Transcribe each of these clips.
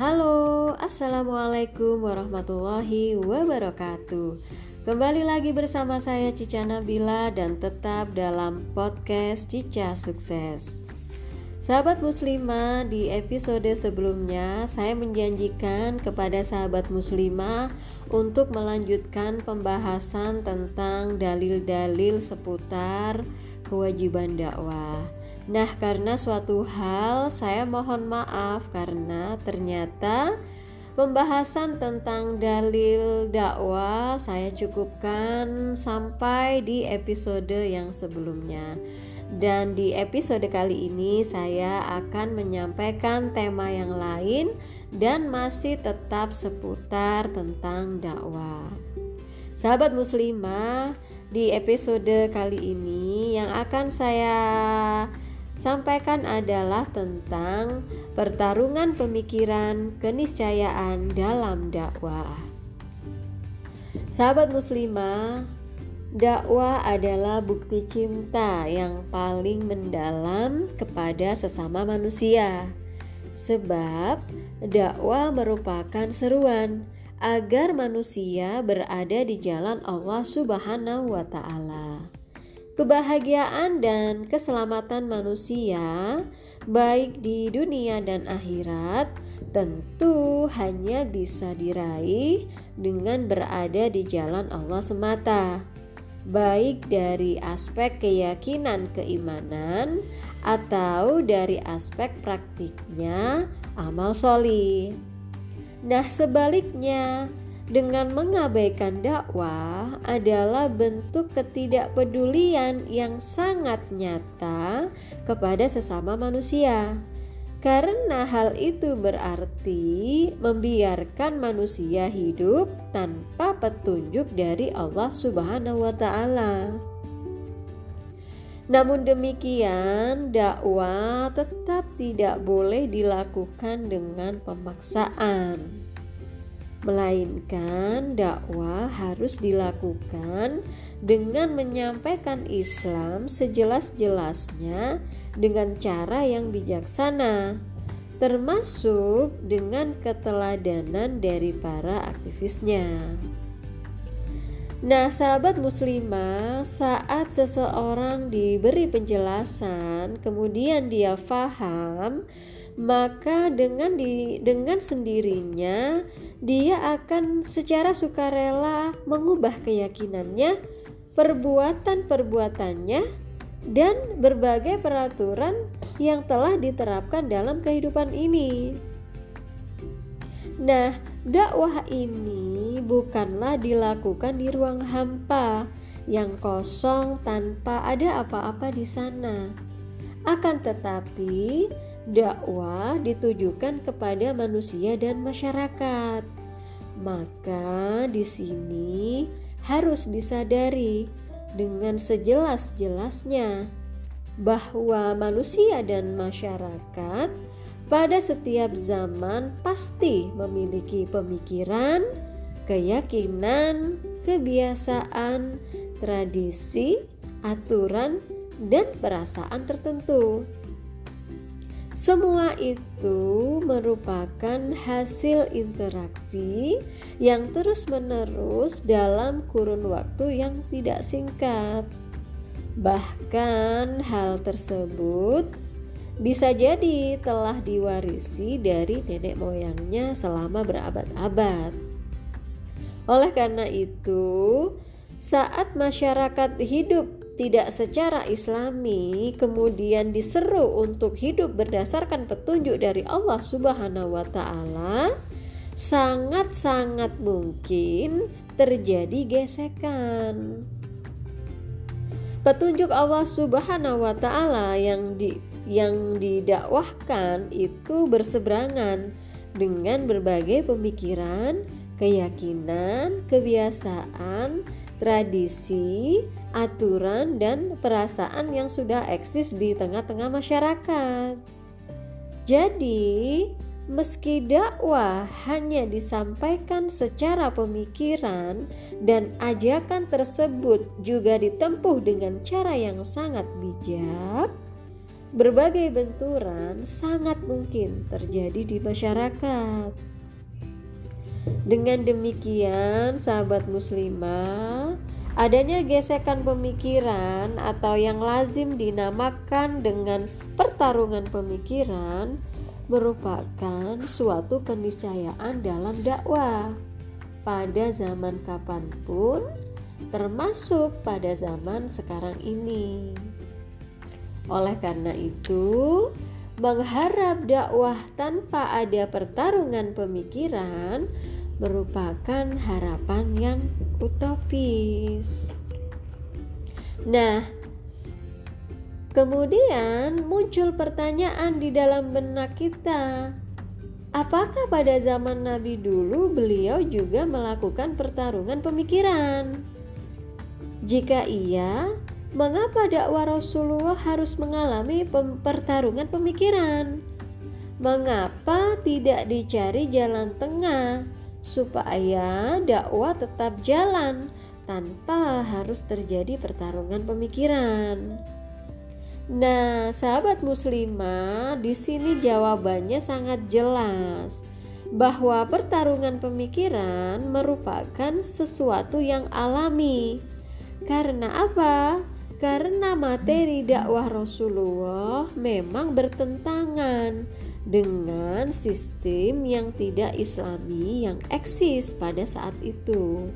Halo, Assalamualaikum warahmatullahi wabarakatuh Kembali lagi bersama saya Cica Nabila dan tetap dalam podcast Cica Sukses Sahabat muslimah, di episode sebelumnya saya menjanjikan kepada sahabat muslimah untuk melanjutkan pembahasan tentang dalil-dalil seputar kewajiban dakwah. Nah, karena suatu hal saya mohon maaf karena ternyata pembahasan tentang dalil dakwah saya cukupkan sampai di episode yang sebelumnya. Dan di episode kali ini saya akan menyampaikan tema yang lain dan masih tetap seputar tentang dakwah. Sahabat muslimah, di episode kali ini yang akan saya sampaikan adalah tentang pertarungan pemikiran keniscayaan dalam dakwah. Sahabat muslimah, Dakwah adalah bukti cinta yang paling mendalam kepada sesama manusia, sebab dakwah merupakan seruan agar manusia berada di jalan Allah Subhanahu wa Ta'ala. Kebahagiaan dan keselamatan manusia, baik di dunia dan akhirat, tentu hanya bisa diraih dengan berada di jalan Allah semata baik dari aspek keyakinan keimanan atau dari aspek praktiknya amal soli. Nah, sebaliknya, dengan mengabaikan dakwah adalah bentuk ketidakpedulian yang sangat nyata kepada sesama manusia. Karena hal itu berarti membiarkan manusia hidup tanpa petunjuk dari Allah Subhanahu wa taala. Namun demikian, dakwah tetap tidak boleh dilakukan dengan pemaksaan. Melainkan dakwah harus dilakukan dengan menyampaikan Islam sejelas-jelasnya dengan cara yang bijaksana, termasuk dengan keteladanan dari para aktivisnya. Nah, sahabat muslimah, saat seseorang diberi penjelasan, kemudian dia faham, maka dengan di, dengan sendirinya dia akan secara sukarela mengubah keyakinannya, perbuatan-perbuatannya dan berbagai peraturan yang telah diterapkan dalam kehidupan ini. Nah, dakwah ini bukanlah dilakukan di ruang hampa yang kosong tanpa ada apa-apa di sana. Akan tetapi, dakwah ditujukan kepada manusia dan masyarakat. Maka di sini harus disadari dengan sejelas-jelasnya bahwa manusia dan masyarakat pada setiap zaman pasti memiliki pemikiran, keyakinan, kebiasaan, tradisi, aturan, dan perasaan tertentu. Semua itu merupakan hasil interaksi yang terus-menerus dalam kurun waktu yang tidak singkat. Bahkan, hal tersebut bisa jadi telah diwarisi dari nenek moyangnya selama berabad-abad. Oleh karena itu, saat masyarakat hidup tidak secara islami kemudian diseru untuk hidup berdasarkan petunjuk dari Allah Subhanahu wa taala sangat-sangat mungkin terjadi gesekan. Petunjuk Allah Subhanahu wa taala yang di yang didakwahkan itu berseberangan dengan berbagai pemikiran, keyakinan, kebiasaan, tradisi, aturan, dan perasaan yang sudah eksis di tengah-tengah masyarakat. Jadi, meski dakwah hanya disampaikan secara pemikiran dan ajakan tersebut juga ditempuh dengan cara yang sangat bijak, berbagai benturan sangat mungkin terjadi di masyarakat. Dengan demikian, sahabat muslimah, adanya gesekan pemikiran atau yang lazim dinamakan dengan pertarungan pemikiran merupakan suatu keniscayaan dalam dakwah pada zaman kapan pun, termasuk pada zaman sekarang ini. Oleh karena itu, mengharap dakwah tanpa ada pertarungan pemikiran merupakan harapan yang utopis. Nah, kemudian muncul pertanyaan di dalam benak kita. Apakah pada zaman Nabi dulu beliau juga melakukan pertarungan pemikiran? Jika iya, mengapa dakwah Rasulullah harus mengalami pertarungan pemikiran? Mengapa tidak dicari jalan tengah? supaya dakwah tetap jalan tanpa harus terjadi pertarungan pemikiran. Nah, sahabat muslimah, di sini jawabannya sangat jelas bahwa pertarungan pemikiran merupakan sesuatu yang alami. Karena apa? Karena materi dakwah Rasulullah memang bertentangan dengan sistem yang tidak islami yang eksis pada saat itu.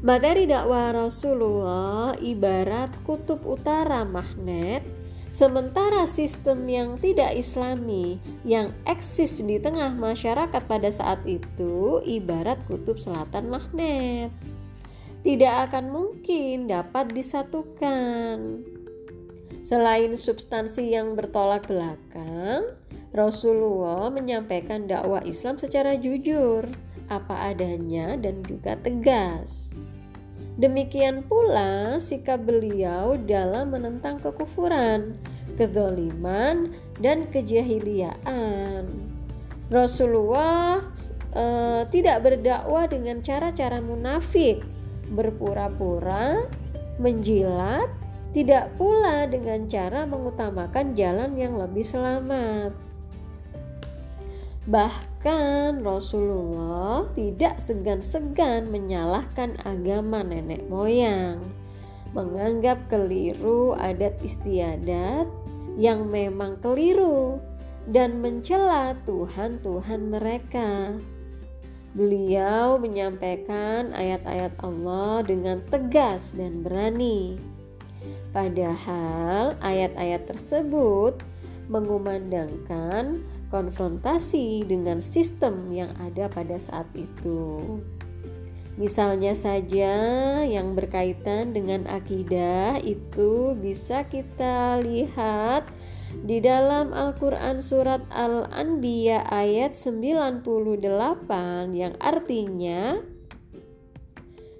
Materi dakwah Rasulullah ibarat kutub utara magnet, sementara sistem yang tidak islami yang eksis di tengah masyarakat pada saat itu ibarat kutub selatan magnet. Tidak akan mungkin dapat disatukan. Selain substansi yang bertolak belakang, Rasulullah menyampaikan dakwah Islam secara jujur, apa adanya dan juga tegas. Demikian pula sikap beliau dalam menentang kekufuran, kedoliman, dan kejahiliaan. Rasulullah e, tidak berdakwah dengan cara-cara munafik, berpura-pura, menjilat, tidak pula dengan cara mengutamakan jalan yang lebih selamat. Bahkan Rasulullah tidak segan-segan menyalahkan agama nenek moyang, menganggap keliru adat istiadat yang memang keliru dan mencela Tuhan-Tuhan mereka. Beliau menyampaikan ayat-ayat Allah dengan tegas dan berani Padahal ayat-ayat tersebut mengumandangkan konfrontasi dengan sistem yang ada pada saat itu. Misalnya saja yang berkaitan dengan akidah itu bisa kita lihat di dalam Al-Quran Surat Al-Anbiya ayat 98 yang artinya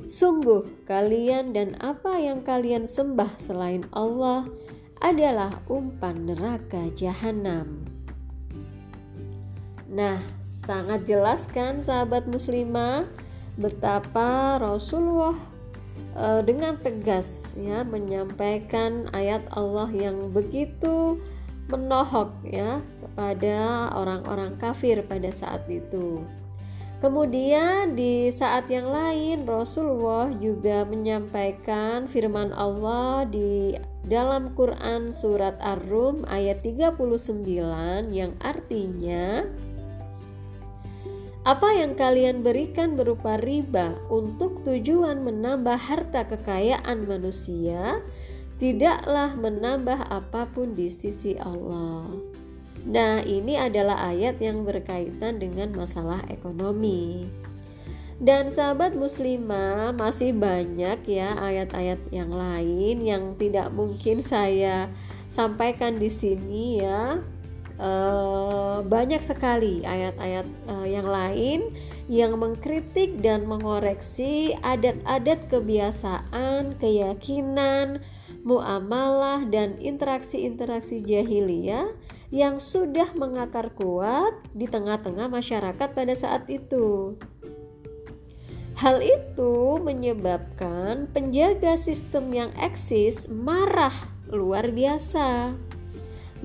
Sungguh, kalian dan apa yang kalian sembah selain Allah adalah umpan neraka jahanam. Nah, sangat jelas kan sahabat muslimah betapa Rasulullah e, dengan tegas ya menyampaikan ayat Allah yang begitu menohok ya kepada orang-orang kafir pada saat itu. Kemudian di saat yang lain Rasulullah juga menyampaikan firman Allah di dalam Quran surat Ar-Rum ayat 39 yang artinya apa yang kalian berikan berupa riba untuk tujuan menambah harta kekayaan manusia tidaklah menambah apa pun di sisi Allah. Nah, ini adalah ayat yang berkaitan dengan masalah ekonomi. Dan sahabat muslimah masih banyak ya ayat-ayat yang lain yang tidak mungkin saya sampaikan di sini ya. E, banyak sekali ayat-ayat e, yang lain yang mengkritik dan mengoreksi adat-adat kebiasaan, keyakinan, muamalah dan interaksi-interaksi jahiliyah yang sudah mengakar kuat di tengah-tengah masyarakat pada saat itu. Hal itu menyebabkan penjaga sistem yang eksis marah luar biasa.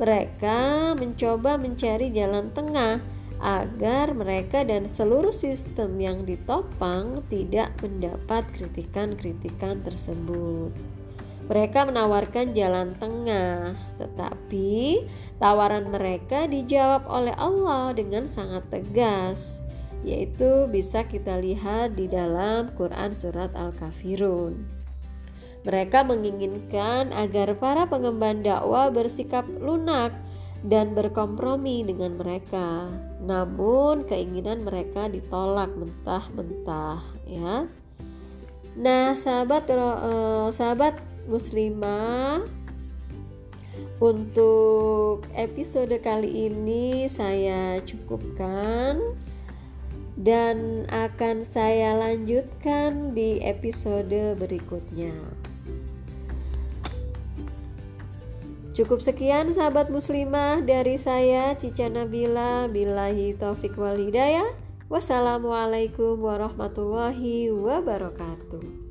Mereka mencoba mencari jalan tengah agar mereka dan seluruh sistem yang ditopang tidak mendapat kritikan-kritikan tersebut. Mereka menawarkan jalan tengah, tetapi tawaran mereka dijawab oleh Allah dengan sangat tegas, yaitu bisa kita lihat di dalam Quran Surat Al-Kafirun. Mereka menginginkan agar para pengemban dakwah bersikap lunak dan berkompromi dengan mereka. Namun keinginan mereka ditolak mentah-mentah ya. Nah, sahabat uh, sahabat muslimah. Untuk episode kali ini saya cukupkan dan akan saya lanjutkan di episode berikutnya. Cukup sekian sahabat muslimah dari saya Cica Nabila. Bilahi Taufik Walidaya Wassalamualaikum warahmatullahi wabarakatuh